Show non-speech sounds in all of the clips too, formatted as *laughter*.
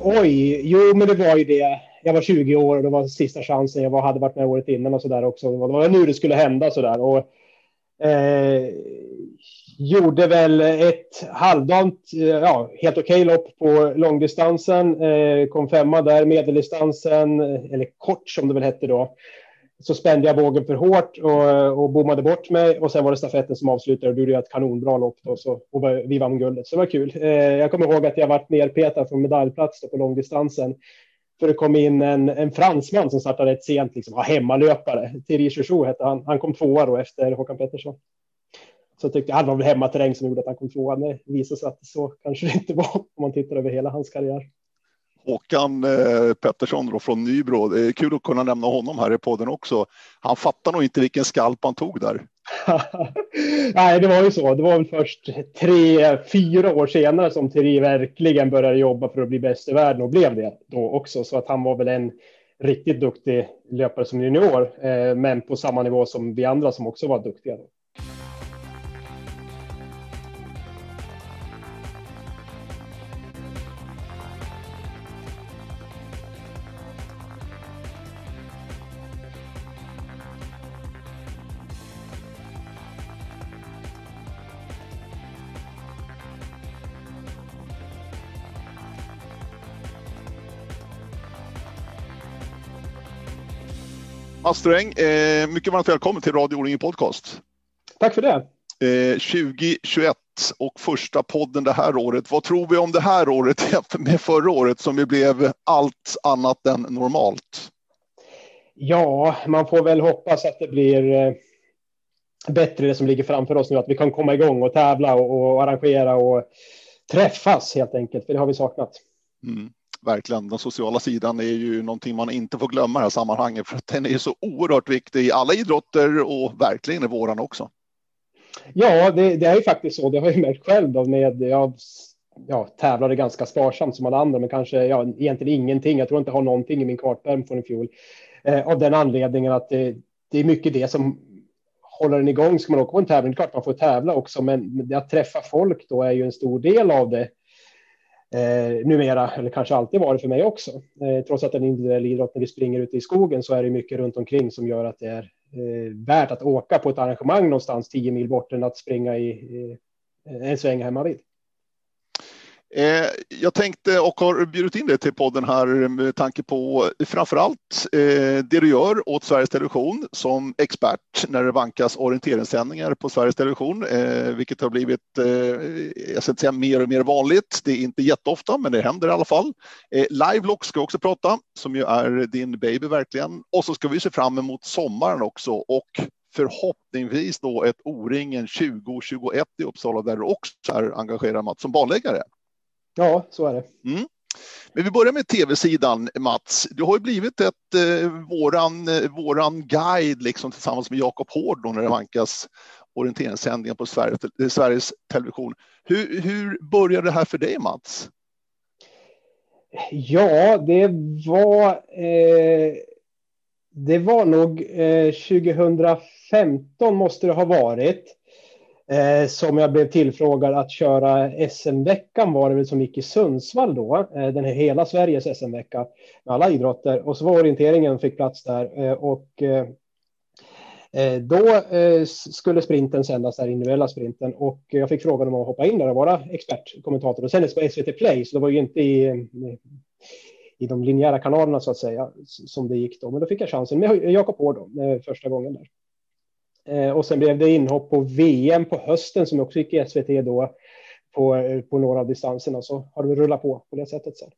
oj, jo men det var ju det. Jag var 20 år och det var sista chansen. Jag var, hade varit med året innan och så där också. Det var nu det skulle hända så där. Och, eh, gjorde väl ett halvdant, eh, ja, helt okej okay lopp på långdistansen. Eh, kom femma där, medeldistansen, eller kort som det väl hette då. Så spände jag vågen för hårt och, och bommade bort mig och sen var det stafetten som avslutade och gjorde ett kanonbra lopp då, så, och vi vann guldet. Så det var kul. Eh, jag kommer ihåg att jag varit nerpetad från medaljplats på långdistansen. För det kom in en, en fransman som startade ett sent, liksom, hemmalöpare. Thierry Chouchou hette han. Han kom tvåa då efter Håkan Pettersson. Så tyckte jag, han var väl hemmaterräng som gjorde att han kom tvåa. Men Det visade sig att så kanske det inte var om man tittar över hela hans karriär. Håkan eh, Pettersson då från Nybro. Det är kul att kunna nämna honom här i podden också. Han fattar nog inte vilken skalp han tog där. *laughs* Nej, det var ju så. Det var väl först tre, fyra år senare som Thierry verkligen började jobba för att bli bäst i världen och blev det då också. Så att han var väl en riktigt duktig löpare som junior, eh, men på samma nivå som vi andra som också var duktiga. Då. Mats Sträng, eh, mycket varmt välkommen till Radio O-ringen Podcast. Tack för det. Eh, 2021 och första podden det här året. Vad tror vi om det här året jämfört med förra året som ju blev allt annat än normalt? Ja, man får väl hoppas att det blir eh, bättre det som ligger framför oss nu, att vi kan komma igång och tävla och, och arrangera och träffas helt enkelt, för det har vi saknat. Mm verkligen. Den sociala sidan är ju någonting man inte får glömma i det här sammanhanget för att den är så oerhört viktig i alla idrotter och verkligen i våran också. Ja, det, det är ju faktiskt så. Det har jag märkt själv då med. Jag ja, tävlade ganska sparsamt som alla andra, men kanske ja, egentligen ingenting. Jag tror inte jag har någonting i min kartpärm från i fjol eh, av den anledningen att det, det är mycket det som håller den igång. Ska man åka på en tävling, det är klart man får tävla också, men att träffa folk då är ju en stor del av det eh, numera, eller kanske alltid varit för mig också. Eh, trots att det är en individuell idrott när vi springer ute i skogen så är det mycket runt omkring som gör att det är eh, värt att åka på ett arrangemang någonstans tio mil bort än att springa i, eh, en sväng hemma vid. Eh, jag tänkte och har bjudit in dig till podden här med tanke på framför allt eh, det du gör åt Sveriges Television som expert när det vankas orienteringssändningar på Sveriges Television, eh, vilket har blivit, jag ska inte säga mer och mer vanligt. Det är inte jätteofta, men det händer i alla fall. Livelock ska vi också prata, som ju är din baby verkligen. Och så ska vi se fram emot sommaren också och förhoppningsvis då ett O-ringen 2021 i Uppsala där du också är engagerad Mats som banläggare. Ja, så är det. Mm. Men vi börjar med tv-sidan, Mats. Du har ju blivit ett, eh, våran, eh, våran guide liksom, tillsammans med Jakob Hård när det vankas orienteringssändningar på Sverige, eh, Sveriges Television. Hur, hur började det här för dig, Mats? Ja, det var, eh, det var nog eh, 2015 måste det ha varit eh, som jag blev tillfrågad att köra SM-veckan var det väl som gick i Sundsvall då, eh, den här hela Sveriges SM-vecka med alla idrotter och så var orienteringen fick plats där eh, och eh, eh då eh, skulle sprinten sändas där, individuella sprinten och jag fick frågan om att hoppa in där och vara expertkommentator och sändes på SVT Play så det var ju inte i eh, i de linjära kanalerna så att säga som det gick då. Men då fick jag chansen med Jakob Hård eh, första gången där. Eh, och sen blev det inhopp på VM på hösten som också gick i SVT då på, på några av distanserna. Så har det rullat på på det sättet sen.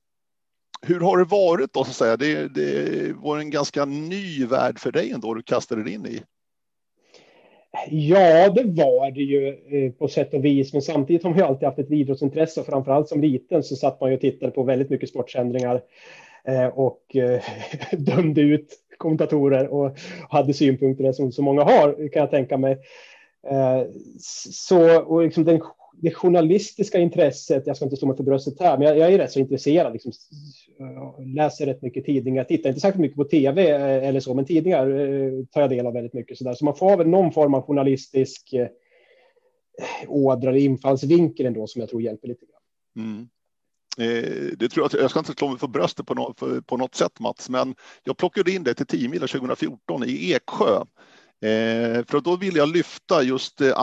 Hur har det varit då så att säga? Det, det var en ganska ny värld för dig ändå du kastade dig in i. Ja, det var det ju eh, på sätt och vis, men samtidigt har man ju alltid haft ett idrottsintresse och framförallt som liten så satt man ju och tittade på väldigt mycket sportsändningar eh, och *laughs* dömde ut kommentatorer och hade synpunkter som så många har, kan jag tänka mig. Eh, så, och liksom den, det journalistiska intresset, jag ska inte stå mig för bröstet här, men jag, jag är rätt så intresserad. Liksom, eh, läser rätt mycket tidningar, tittar inte särskilt mycket på tv eh, eller så, men tidningar tar jag del av väldigt mycket. Så, där. så man får väl någon form av journalistisk ådra eller infallsvinkel ändå som jag tror hjälper lite grann. Mm. Eh, det tror jag, jag ska inte slå mig för bröstet på, något, för, på något sätt Mats, men jag plockade in det till 10 mila 2014 i Eksjö. Eh, för då ville jag lyfta just eh,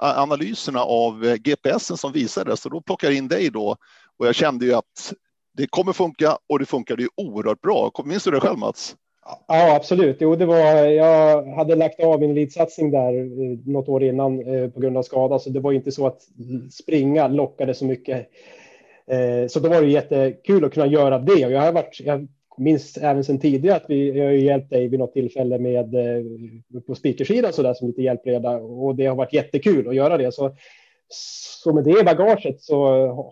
analyserna av eh, GPSen som visades och då plockade jag in dig då och jag kände ju att det kommer funka och det funkade ju oerhört bra. Minns du det själv Mats? Ja, absolut. Jo, det var, jag hade lagt av min elitsatsning där något år innan eh, på grund av skada, så det var inte så att springa lockade så mycket. Eh, så då var det jättekul att kunna göra det. Och jag har varit, jag minns även sedan tidigare att vi jag har hjälpt dig vid något tillfälle med eh, på speakersidan så där som lite hjälpreda och det har varit jättekul att göra det. Så så med det i bagaget så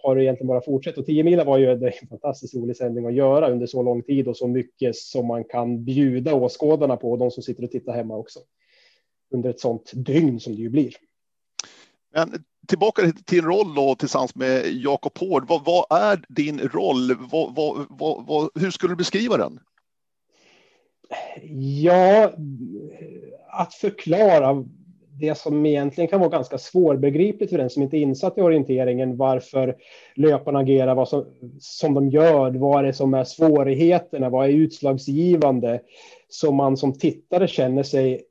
har det egentligen bara fortsatt. Och 10 mila var ju en fantastiskt rolig sändning att göra under så lång tid och så mycket som man kan bjuda åskådarna på och de som sitter och tittar hemma också. Under ett sånt dygn som det ju blir. Men tillbaka till din roll då tillsammans med Jakob Hård. Vad, vad, är din roll? Vad, hur skulle du beskriva den? Ja, att förklara det som egentligen kan vara ganska svårbegripligt för den som inte är insatt i orienteringen, varför löparna agerar vad som, som de gör, vad är det som är svårigheterna, vad är utslagsgivande, så man som tittare känner sig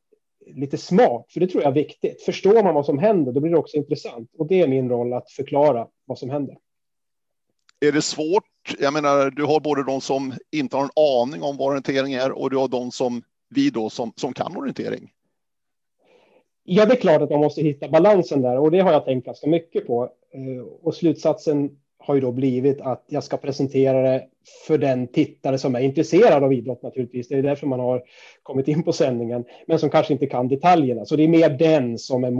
lite smart, för det tror jag är viktigt. Förstår man vad som händer, då blir det också intressant. Och det är min roll att förklara vad som händer. Är det svårt? Jag menar, du har både de som inte har en aning om vad orientering är och du har de som vi då som, som kan orientering. Ja, det är klart att man måste hitta balansen där och det har jag tänkt ganska mycket på. Eh, och slutsatsen har ju då blivit att jag ska presentera det för den tittare som är intresserad av idrott naturligtvis. Det är därför man har kommit in på sändningen, men som kanske inte kan detaljerna. Så det är mer den som är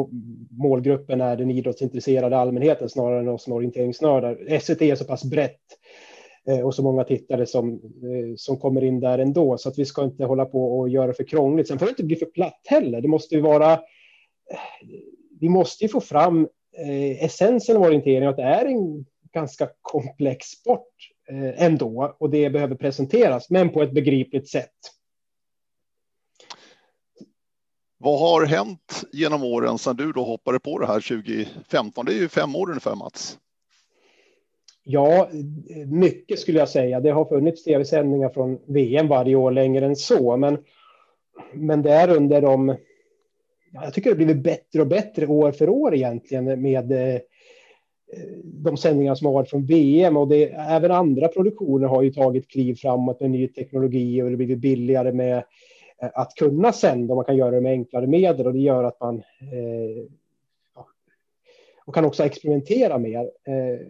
målgruppen är den idrottsintresserade allmänheten snarare än oss orienteringsnördar. SVT är så pass brett eh, och så många tittare som, eh, som kommer in där ändå, så att vi ska inte hålla på och göra för krångligt. Sen får det inte bli för platt heller. Det måste ju vara eh, vi måste ju få fram essensen av orientering, att det är en ganska komplex sport eh, ändå och det behöver presenteras, men på ett begripligt sätt. Vad har hänt genom åren sedan du då hoppade på det här 2015? Det är ju fem år ungefär Mats. Ja, mycket skulle jag säga. Det har funnits tv-sändningar från VM varje år längre än så, men, men det är under de jag tycker det blivit bättre och bättre år för år egentligen med eh, Eh, de sändningar som har varit från VM och det, även andra produktioner har ju tagit kliv framåt med ny teknologi och det blivit billigare med eh, att kunna sända. Man kan göra det med enklare medel och det gör att man eh, och kan också experimentera mer. Eh,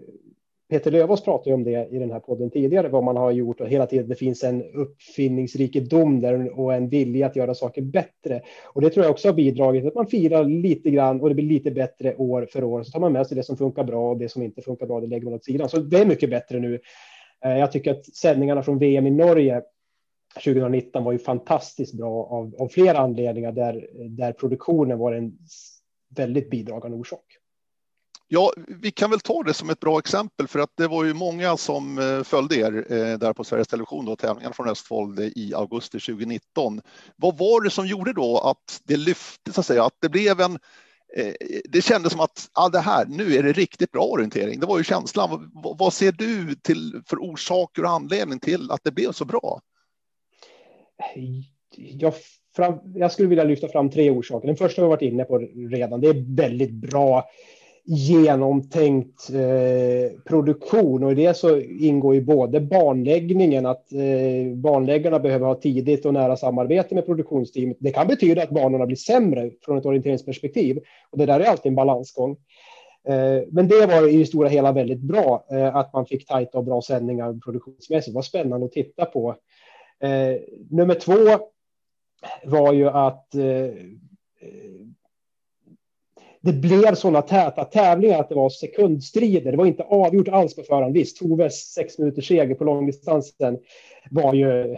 Peter Lövås pratade om det i den här podden tidigare, vad man har gjort och hela tiden det finns en uppfinningsrikedom där och en vilja att göra saker bättre. Och det tror jag också har bidragit till att man firar lite grann och det blir lite bättre år för år. Så tar man med sig det som funkar bra och det som inte funkar bra, det lägger man åt sidan. Så det är mycket bättre nu. Eh, jag tycker att sändningarna från VM i Norge 2019 var ju fantastiskt bra av, av flera anledningar där, där produktionen var en väldigt bidragande orsak. Ja, vi kan väl ta det som ett bra exempel för att det var ju många som eh, följde er eh, där på Sveriges Television, då, tävlingen från Östfold i augusti 2019. Vad var det som gjorde då att det lyfte, så att säga, att det blev en eh, det kändes som att ah, det här, nu är det riktigt bra orientering. Det var ju känslan. Vad, vad ser du till för orsaker och anledning till att det blev så bra? Jag, fram, jag skulle vilja lyfta fram tre orsaker. Den första har vi varit inne på redan. Det är väldigt bra genomtänkt eh, produktion och i det så ingår ju både banläggningen, att eh, barnläggarna behöver ha tidigt och nära samarbete med produktionsteamet. Det kan betyda att banorna blir sämre från ett orienteringsperspektiv och det där är alltid en balansgång. Eh, men det var i det stora hela väldigt bra eh, att man fick tajta och bra sändningar produktionsmässigt. Det var spännande att titta på. Eh, nummer två var ju att eh, det blev sådana täta tävlingar att det var sekundstrider. Det var inte avgjort alls på förhand. Visst, Toves sex minuters seger på långdistansen var ju,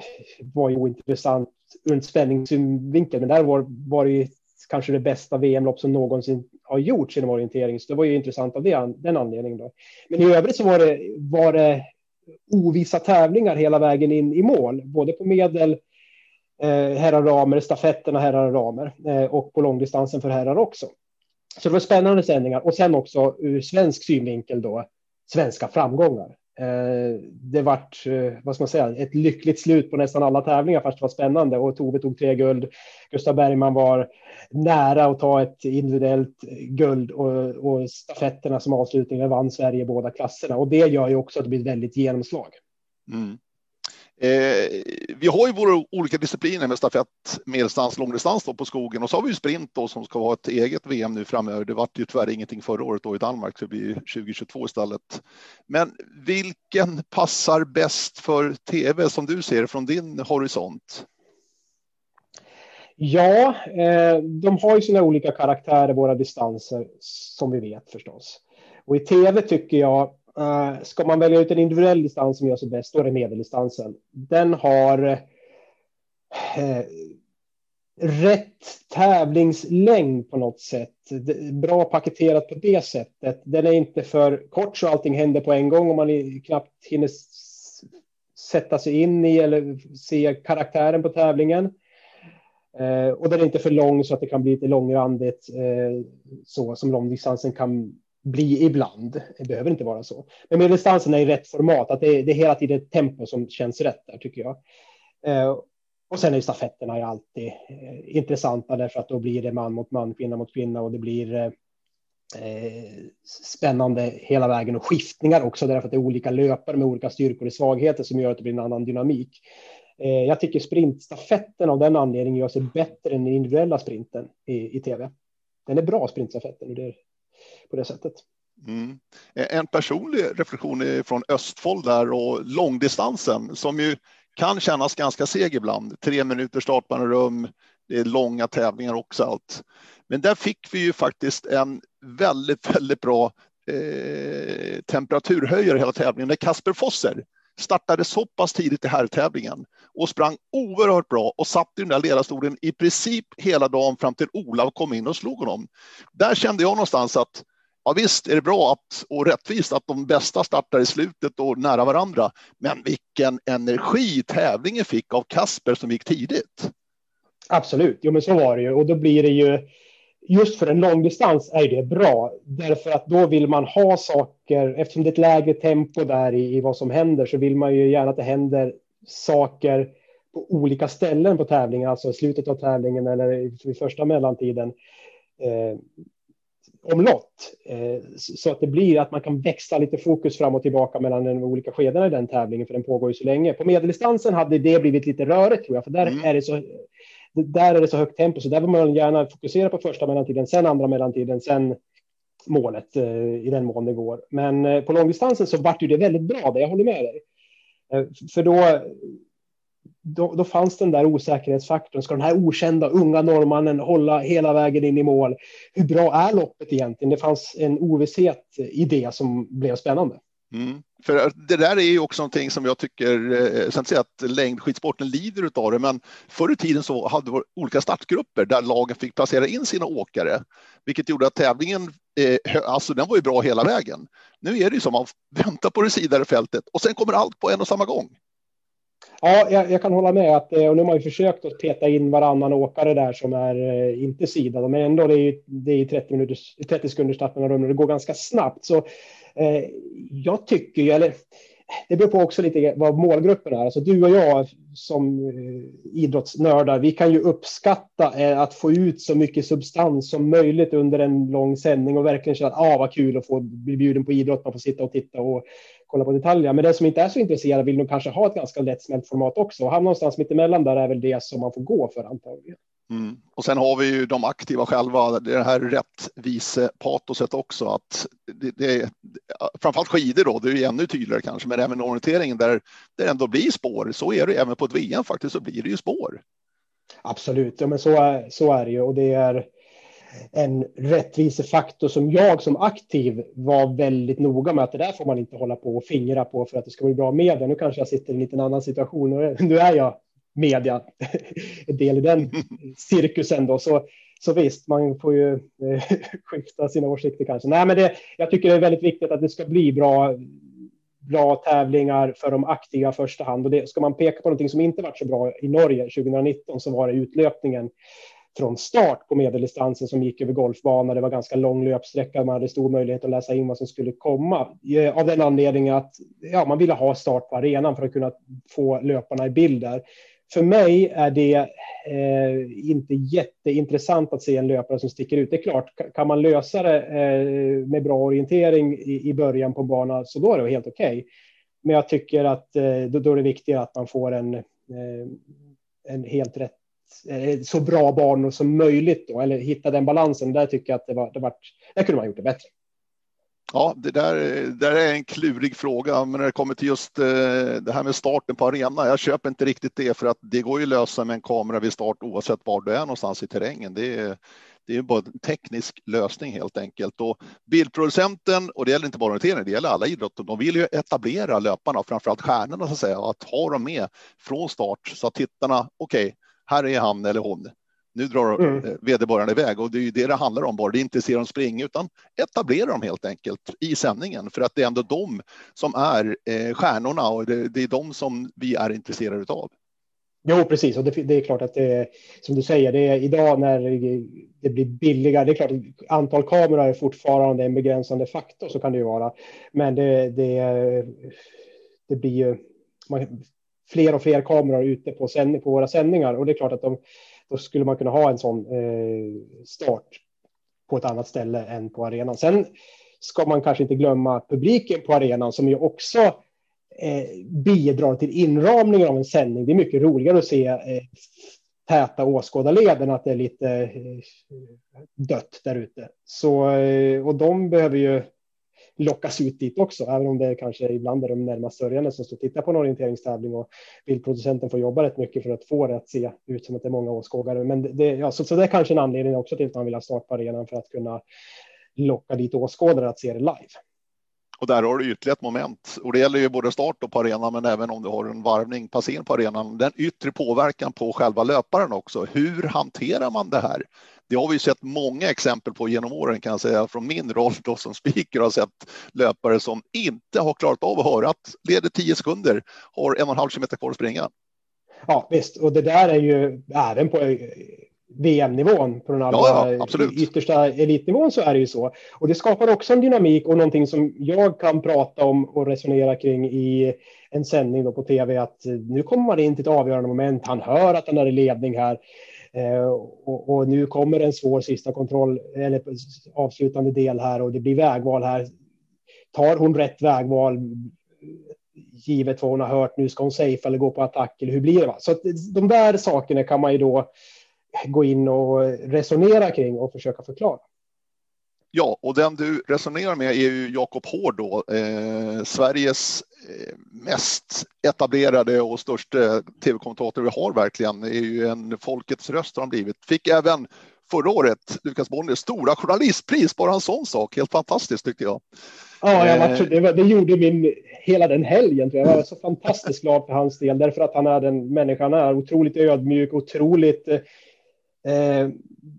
var ju ointressant ur spänningssynvinkel, men där var, var det ju kanske det bästa VM-lopp som någonsin har gjorts inom orientering, så det var ju intressant av det, den anledningen. Då. Men i övrigt så var det, var det ovissa tävlingar hela vägen in i mål, både på medel, eh, herrar ramer, stafetterna herrar ramer eh, och på långdistansen för herrar också. Så det var spännande sändningar och sen också ur svensk synvinkel då svenska framgångar. Eh, det vart, eh, vad ska man säga, ett lyckligt slut på nästan alla tävlingar fast det var spännande och Tove tog tre guld. Gustav Bergman var nära att ta ett individuellt guld och, och stafetterna som avslutning vann Sverige båda klasserna och det gör ju också att det blir ett väldigt genomslag. Mm. Eh, vi har ju våra olika discipliner med stafett, medeldistans, långdistans på skogen och så har vi ju sprint då som ska vara ett eget VM nu framöver. Det vart ju tyvärr ingenting förra året då i Danmark, så det blir 2022 istället. Men vilken passar bäst för tv som du ser från din horisont? Ja, eh, de har ju sina olika karaktärer, våra distanser, som vi vet förstås. Och i tv tycker jag Uh, ska man välja ut en individuell distans som gör sig bäst, då är det medeldistansen. Den har uh, rätt tävlingslängd på något sätt. Bra paketerat på det sättet. Den är inte för kort så allting händer på en gång och man knappt hinner sätta sig in i eller se karaktären på tävlingen. Eh, och den är inte för lång så att det kan bli lite långrandigt eh, så som långdistansen kan bli ibland. Det behöver inte vara så. Men medeldistansen är i rätt format, att det är, det är hela tiden ett tempo som känns rätt där tycker jag. Eh, och sen är stafetterna ju alltid eh, intressanta därför att då blir det man mot man, kvinna mot kvinna och det blir eh, eh spännande hela vägen och skiftningar också därför att det är olika löpare med olika styrkor och svagheter som gör att det blir en annan dynamik. Eh, jag tycker sprintstafetten av den anledningen gör sig bättre än den individuella sprinten i, i tv. Den är bra sprintstafetten och det på det sättet. Mm. Eh, en personlig reflektion från Östfold där och långdistansen som ju kan kännas ganska seg ibland. Tre minuter startbanerum, det är långa tävlingar också allt. Men där fick vi ju faktiskt en väldigt, *laughs* väldigt bra eh, temperaturhöjare hela tävlingen. När Kasper Fosser startade så pass tidigt i herrtävlingen och sprang oerhört bra och satt i den där ledarstolen i princip hela dagen fram till Olav kom in och slog honom. Där kände jag någonstans att Ja, visst är det bra att, och rättvist att de bästa startar i slutet och nära varandra. Men vilken energi tävlingen fick av Kasper som gick tidigt. Absolut, jo men så var det ju och då blir det ju just för en långdistans är det bra därför att då vill man ha saker eftersom det är ett lägre tempo där i, i vad som händer så vill man ju gärna att det händer saker på olika ställen på tävlingen, alltså i slutet av tävlingen eller i första mellantiden. Eh, omlott. Eh, så att det blir att man kan växla lite fokus fram och tillbaka mellan de olika skedena i den tävlingen, för den pågår ju så länge. På medeldistansen hade det blivit lite rörigt tror jag, för där, mm. är, det så, där är det så högt tempo, så där vill man gärna fokusera på första mellantiden, sen andra mellantiden, sen målet eh, i den mån det går. Men eh, på långdistansen så vart ju det väldigt bra, där jag håller med dig. Eh, för då då, då, fanns den där osäkerhetsfaktorn. Ska den här okända unga norrmannen hålla hela vägen in i mål? Hur bra är loppet egentligen? Det fanns en ovisshet i det som blev spännande. Mm. För det där är ju också någonting som jag tycker, eh, sen säga att längdskidsporten lider av det, men förr i tiden så hade vi olika startgrupper där lagen fick placera in sina åkare, vilket gjorde att tävlingen, eh, alltså den var ju bra hela vägen. Nu är det ju som att man väntar på det sidare fältet och sen kommer allt på en och samma gång. Ja, jag, jag, kan hålla med att eh, och nu har man ju försökt att peta in varannan åkare där som är eh, inte sidade, men ändå det är ju, det är 30, minuters, 30 sekunders startmellanrum och det går ganska snabbt. Så Eh, jag tycker ju, eller det beror på också lite vad målgruppen är. Alltså du och jag som eh, idrottsnördar, vi kan ju uppskatta eh, att få ut så mycket substans som möjligt under en lång sändning och verkligen känna att ah, vad kul att få bli bjuden på idrott, man får sitta och titta och kolla på detaljer. Men den som inte är så intresserad vill nog kanske ha ett ganska lättsmält format också. Och hamna någonstans mittemellan där är väl det som man får gå för antagligen. Mm. Och sen har vi ju de aktiva själva, det här rättvisepatoset också. Att det, det, framförallt skidor då, det är ju ännu tydligare kanske, men även orienteringen där det ändå blir spår. Så är det även på ett VM faktiskt, så blir det ju spår. Absolut, ja, men så är, så är det ju och det är en rättvisefaktor som jag som aktiv var väldigt noga med att det där får man inte hålla på och fingra på för att det ska bli bra media. Nu kanske jag sitter i en liten annan situation och nu är jag media, *laughs* del i den cirkusen då. Så, så visst, man får ju eh, *laughs* skifta sina åsikter kanske. Nej, men det, jag tycker det är väldigt viktigt att det ska bli bra, bra tävlingar för de aktiva i första hand. Och det, ska man peka på någonting som inte varit så bra i Norge 2019 så var det utlöpningen från start på medeldistansen som gick över golfbana. Det var ganska lång löpsträcka. Man hade stor möjlighet att läsa in vad som skulle komma eh, av den anledningen att ja, man ville ha start på arenan för att kunna få löparna i bild där. För mig är det eh, inte jätteintressant att se en löpare som sticker ut. Det är klart, kan man lösa det eh, med bra orientering i, i början på banan så då är det helt okej. Okay. Men jag tycker att eh, då, då är det viktigare att man får en, eh, en helt rätt Eh, så bra banor som möjligt då, eller hitta den balansen. Där tycker jag att det var, det var, där kunde man gjort det bättre. Ja, det där, där är en klurig fråga, men när det kommer till just eh, det här med starten på arena, jag köper inte riktigt det för att det går ju att lösa med en kamera vid start oavsett var du är någonstans i terrängen. Det är, det är bara en teknisk lösning helt enkelt. Och bildproducenten, och det gäller inte bara orientering, det gäller alla idrotter, de vill ju etablera löparna, framförallt stjärnorna så att säga, att ha dem med från start så att tittarna, okej, okay, här är han eller hon. Nu drar mm. vederbörande iväg och det är ju det det handlar om bara. Det är inte se dem springa utan etablera dem helt enkelt i sändningen för att det är ändå de som är eh, stjärnorna och det, det är de som vi är intresserade av. Jo, precis. Och det, det, är klart att det som du säger, det är idag när det blir billigare. Det är klart att antal kameror är fortfarande en begränsande faktor, så kan det ju vara. Men det, det, det blir ju man, fler och fler kameror ute på, sändning, på våra sändningar och det är klart att de, då skulle man kunna ha en sån eh, start på ett annat ställe än på arenan. Sen ska man kanske inte glömma publiken på arenan som ju också eh, bidrar till inramningen av en sändning. Det är mycket roligare att se eh, täta åskådarleden, att det är lite eh, dött där ute. Så, eh, och de behöver ju lockas ut dit också, även om det kanske ibland är de närmast sörjande som står och tittar på en orienteringstävling och bildproducenten får jobba rätt mycket för att få det att se ut som att det är många åskådare. Men det, ja, så, alltså, så det är kanske en anledning också till att man vill ha start på arenan för att kunna locka dit åskådare att se det live. Och där har du ytterligare ett moment och det gäller ju både start på arenan men även om du har en varvning passering på arenan. Den yttre påverkan på själva löparen också. Hur hanterar man det här? Det har vi sett många exempel på genom åren kan jag säga från min roll då som speaker har sett löpare som inte har klarat av att höra att leder 10 sekunder, har en och en halv kilometer kvar att springa. Ja visst, och det där är ju även på VM-nivån på den allra ja, ja, yttersta elitnivån så är det ju så. Och det skapar också en dynamik och någonting som jag kan prata om och resonera kring i en sändning på tv att nu kommer man in till ett avgörande moment. Han hör att han är i ledning här eh, Eh, och, och, nu kommer en svår sista kontroll eller avslutande del här och det blir vägval här. Tar hon rätt vägval givet vad hon har hört? Nu ska hon safe eller gå på attack eller hur blir det? Va? Så de där sakerna kan man ju då gå in och resonera kring och försöka förklara. Ja, och den du resonerar med är ju Jakob Hård då, eh, Sveriges mest etablerade och största tv-kommentator vi har verkligen. Det är ju en folkets röst har han blivit. Fick även förra året, Lukas Bonnier, stora journalistpris, bara en sån sak. Helt fantastiskt tyckte jag. Ja, jag var, det, var, det, gjorde min, hela den helgen. Jag var så fantastiskt glad för hans del, därför att han är den människan är. Otroligt ödmjuk, otroligt eh,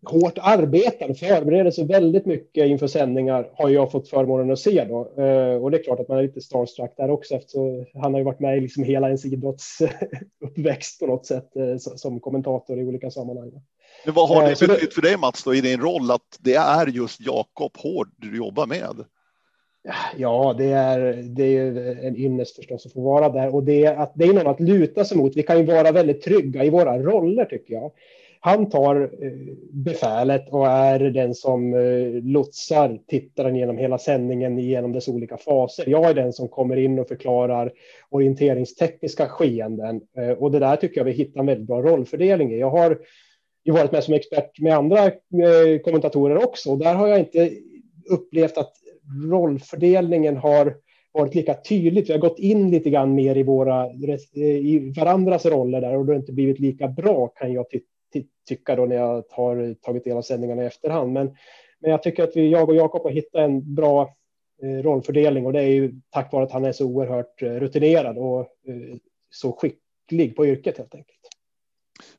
hårt arbetande, förbereder sig väldigt mycket inför sändningar har jag fått förmånen att se då. Eh, och det är klart att man är lite starstruck där också eftersom han har ju varit med i liksom hela ens idrottsuppväxt på något sätt eh, som kommentator i olika sammanhang. Men vad har det eh, betytt för dig Mats då i din roll att det är just Jakob Hård du jobbar med? Ja, det är, det är en ynnest förstås att få vara där och det är, att, det är någon att luta sig mot. Vi kan ju vara väldigt trygga i våra roller tycker jag han tar eh, befälet och är den som eh, lotsar tittaren genom hela sändningen genom dess olika faser. Jag är den som kommer in och förklarar orienteringstekniska skeenden eh, och det där tycker jag vi hittar en väldigt bra rollfördelning i. Jag har ju varit med som expert med andra kommentatorer också och där har jag inte upplevt att rollfördelningen har varit lika tydligt. Vi har gått in lite grann mer i, våra, i varandras roller där och det har inte blivit lika bra kan jag tycka tycka då när jag har tagit del av sändningarna i efterhand. Men, men jag tycker att vi, jag och Jakob har hittat en bra eh, rollfördelning och det är ju tack vare att han är så oerhört eh, rutinerad och eh, så skicklig på yrket helt enkelt.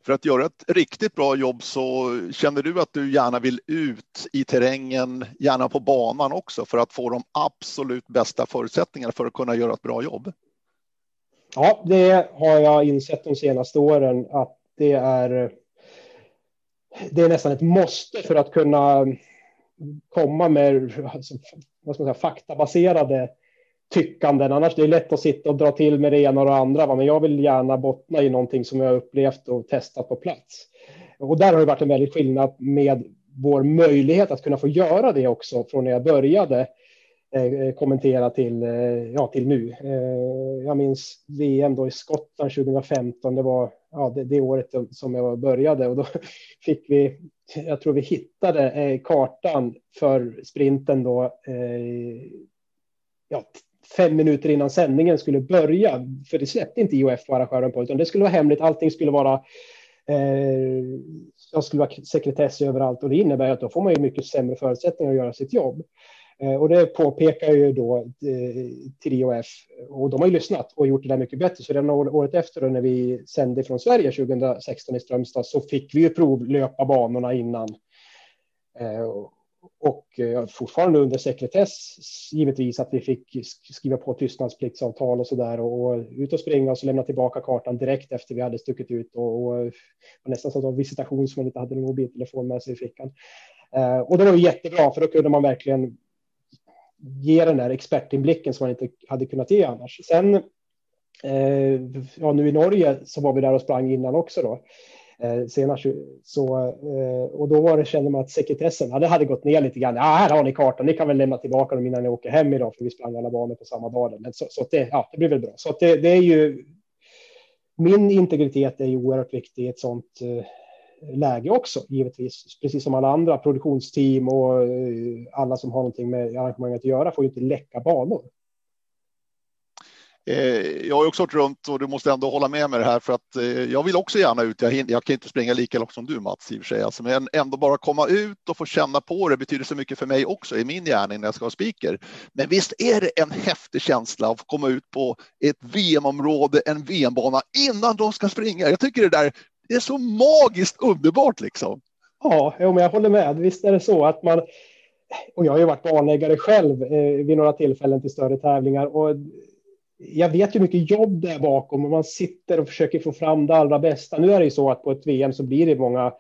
För att göra ett riktigt bra jobb så känner du att du gärna vill ut i terrängen, gärna på banan också för att få de absolut bästa förutsättningarna för att kunna göra ett bra jobb? Ja, det har jag insett de senaste åren att det är det är nästan ett måste för att kunna komma med alltså, vad ska man säga, faktabaserade tyckanden. Annars det är lätt att sitta och dra till med det ena och det andra. Va? Men jag vill gärna bottna i någonting som jag upplevt och testat på plats. Och där har det varit en väldig skillnad med vår möjlighet att kunna få göra det också från när jag började eh, Eh, eh, kommentera till, eh, ja, till nu. Jag minns VM då i Skottland 2015. Det var ja, det, det året som jag började och då *laughs* fick vi, jag tror vi hittade kartan för sprinten då, ja, fem minuter innan sändningen skulle börja, för det släppte inte IOF på arrangören på, utan det skulle vara hemligt, allting skulle vara jag skulle vara sekretess överallt och det innebär att då får man ju mycket sämre förutsättningar att göra sitt jobb. Eh, och det påpekar ju då eh, TRIOF och de har ju lyssnat och gjort det där mycket bättre. Så redan året efter då, när vi sände från Sverige 2016 i Strömstad så fick vi ju provlöpa banorna innan. Eh, och fortfarande under sekretess givetvis att vi fick skriva på tystnadspliktsavtal och så där och ut och springa och så lämna tillbaka kartan direkt efter vi hade stuckit ut och, och nästan så att visitation som man inte hade en mobiltelefon med sig i fickan. Och det var ju jättebra för då kunde man verkligen ge den där expertinblicken som man inte hade kunnat ge annars. Sen, eh, ja, nu i Norge så var vi där och sprang innan också då. Eh, senast så, eh, och då var det, kände man att sekretessen ja, det hade gått ner lite grann. Ja, här har ni kartan, ni kan väl lämna tillbaka dem innan ni åker hem idag, för vi sprang alla banor på samma dag. Men så, så det, ja, det blir väl bra. Så det, det, är ju. Min integritet är ju oerhört viktig i ett sånt eh, läge också, givetvis. Precis som alla andra produktionsteam och eh, alla som har någonting med arrangemanget att göra får ju inte läcka banor. Eh, jag har också varit runt och du måste ändå hålla med mig det här för att eh, jag vill också gärna ut. Jag, jag kan inte springa lika långt som du Mats i och för sig, alltså, men ändå bara komma ut och få känna på det betyder så mycket för mig också i min gärning när jag ska ha speaker. Men visst är det en häftig känsla att få komma ut på ett VM-område, en VM-bana innan de ska springa. Jag tycker det där det är så magiskt underbart liksom. Ja, men jag håller med. Visst är det så att man, och jag har ju varit banläggare själv eh, vid några tillfällen till större tävlingar och jag vet hur mycket jobb det är bakom och man sitter och försöker få fram det allra bästa. Nu är det ju så att på ett VM så blir det många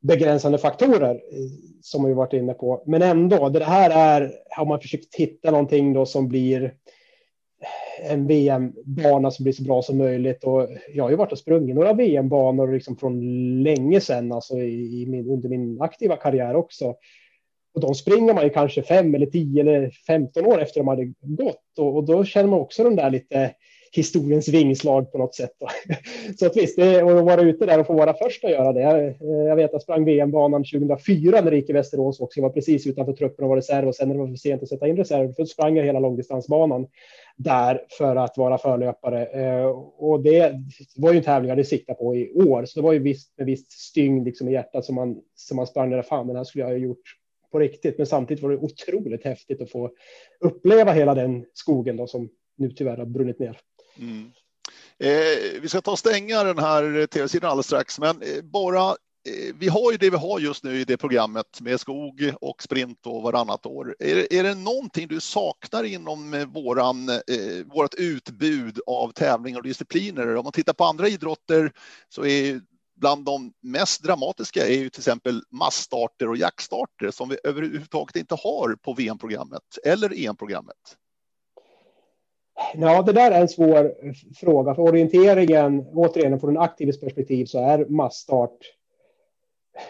begränsande faktorer eh, som vi varit inne på. Men ändå, det här är, har man försökt hitta någonting då som blir en VM-bana som blir så bra som möjligt. Och jag har ju varit och sprungit några VM-banor liksom från länge sedan, alltså i min, under min aktiva karriär också. Och de springer man ju kanske fem eller tio eller femton år efter de hade gått. Och, och då känner man också den där lite historiens vingslag på något sätt. *laughs* Så att visst, det, att vara ute där och få vara först att göra det. Jag, eh, vet att jag sprang VM-banan 2004 när det gick i Västerås också. Jag var precis utanför truppen och var reserv och sen när det var för sent att sätta in reserv, då sprang jag hela långdistansbanan där för att vara förlöpare. Eh, och det var ju en tävling jag hade siktat på i år, så det var ju visst med visst stygn liksom i hjärtat som man som man sprang där. Fan, den här skulle jag ha gjort på riktigt. Men samtidigt var det otroligt häftigt att få uppleva hela den skogen då, som nu tyvärr har brunnit ner. Mm. Eh, vi ska ta och stänga den här eh, tv-sidan alldeles strax, men eh, bara Eh, vi har ju det vi har just nu i det programmet med skog och sprint och varannat år. Är, är det någonting du saknar inom eh, våran, eh, vårt utbud av tävlingar och discipliner? Om man tittar på andra idrotter så är bland de mest dramatiska är ju till exempel massstarter och jaktstarter som vi överhuvudtaget inte har på VM-programmet eller EM-programmet. Ja, det där är en svår fråga. För orienteringen, återigen från en aktives perspektiv, så är massstart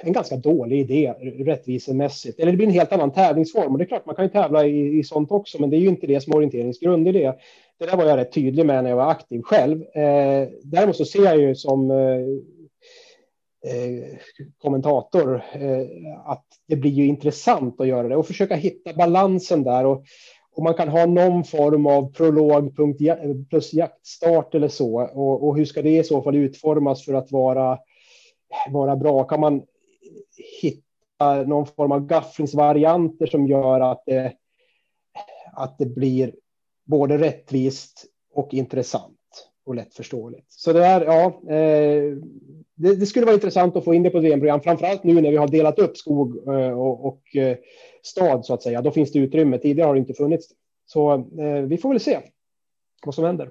en ganska dålig idé rättvisemässigt. Eller det blir en helt annan tävlingsform. Och det är klart, man kan ju tävla i, i sånt också, men det är ju inte det som är orienteringens grundidé. Det där var jag rätt tydlig med när jag var aktiv själv. Eh, däremot så ser jag ju som eh, eh, kommentator eh, att det blir ju intressant att göra det och försöka hitta balansen där. Och, och man kan ha någon form av prolog plus jaktstart eller så. Och, och hur ska det i så fall utformas för att vara vara bra? Kan man hitta någon form av gafflingsvarianter som gör att det, att det blir både rättvist och intressant och lättförståeligt. Så det där, ja, eh, det, det, skulle vara intressant att få in det på ett VM-program, framförallt nu när vi har delat upp skog eh, och, och eh, stad så att säga. Då finns det utrymme. Tidigare har det inte funnits. Så eh, vi får väl se vad som händer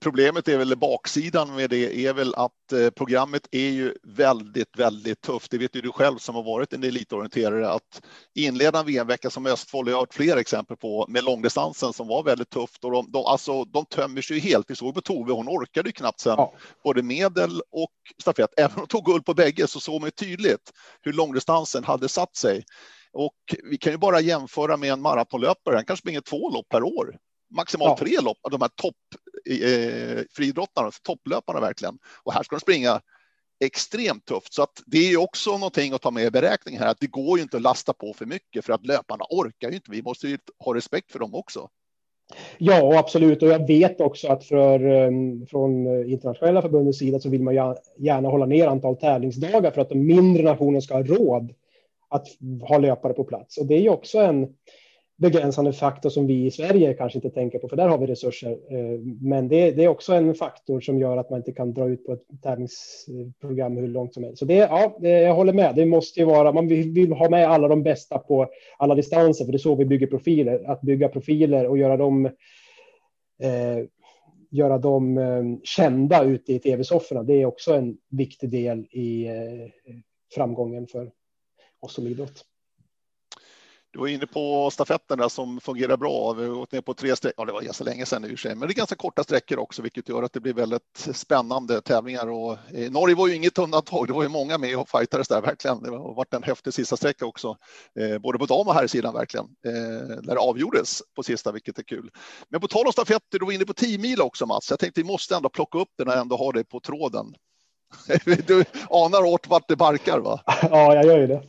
problemet är väl baksidan med det är väl att eh, programmet är ju väldigt, väldigt tufft. Det vet ju du själv som har varit en elitorienterare att inleda en VM-vecka som Östfold, jag har hört fler exempel på med långdistansen som var väldigt tufft och de, de, alltså, de tömmer sig ju helt. Vi såg på Tove, hon orkade ju knappt sen ja. både medel och stafett. Även om hon tog guld på bägge så såg man tydligt hur långdistansen hade satt sig. Och vi kan ju bara jämföra med en maratonlöpare, han kanske springer två lopp per år maximalt ja. tre lopp av de här toppfriidrottarna, eh, topplöparna verkligen. Och här ska de springa extremt tufft. Så att det är också någonting att ta med i beräkningen här, att det går ju inte att lasta på för mycket för att löparna orkar ju inte. Vi måste ju ha respekt för dem också. Ja, absolut. Och jag vet också att för, ehm, från internationella förbundets sida så vill man gärna hålla ner antal tävlingsdagar för att de mindre nationerna ska ha råd att ha löpare på plats. Och det är ju också en, begränsande faktor som vi i Sverige kanske inte tänker på, för där har vi resurser. Eh, men det, det, är också en faktor som gör att man inte kan dra ut på ett tävlingsprogram hur långt som helst. Så det, ja, jag håller med. Det måste ju vara, man vill, vill ha med alla de bästa på alla distanser, för det är så vi bygger profiler. Att bygga profiler och göra dem eh, göra dem eh, kända ute i tv-sofforna, det är också en viktig del i eh, framgången för oss som idrott. Du var inne på stafetterna som fungerar bra. Vi har gått ner på tre sträckor. Ja, det var ganska länge sedan i och för sig, men det är ganska korta sträckor också, vilket gör att det blir väldigt spännande tävlingar. Och, eh, Norge var ju inget undantag. Det var ju många med och fightades där verkligen. Det har varit en häftig sista sträcka också, eh, både på dam och här sidan verkligen, eh, där det avgjordes på sista, vilket är kul. Men på tal om stafetter, du var inne på 10 mil också Mats. Jag tänkte vi måste ändå plocka upp det när jag ändå har det på tråden. *laughs* Du anar åt vart det barkar va? *laughs* Ja, jag gör ju det.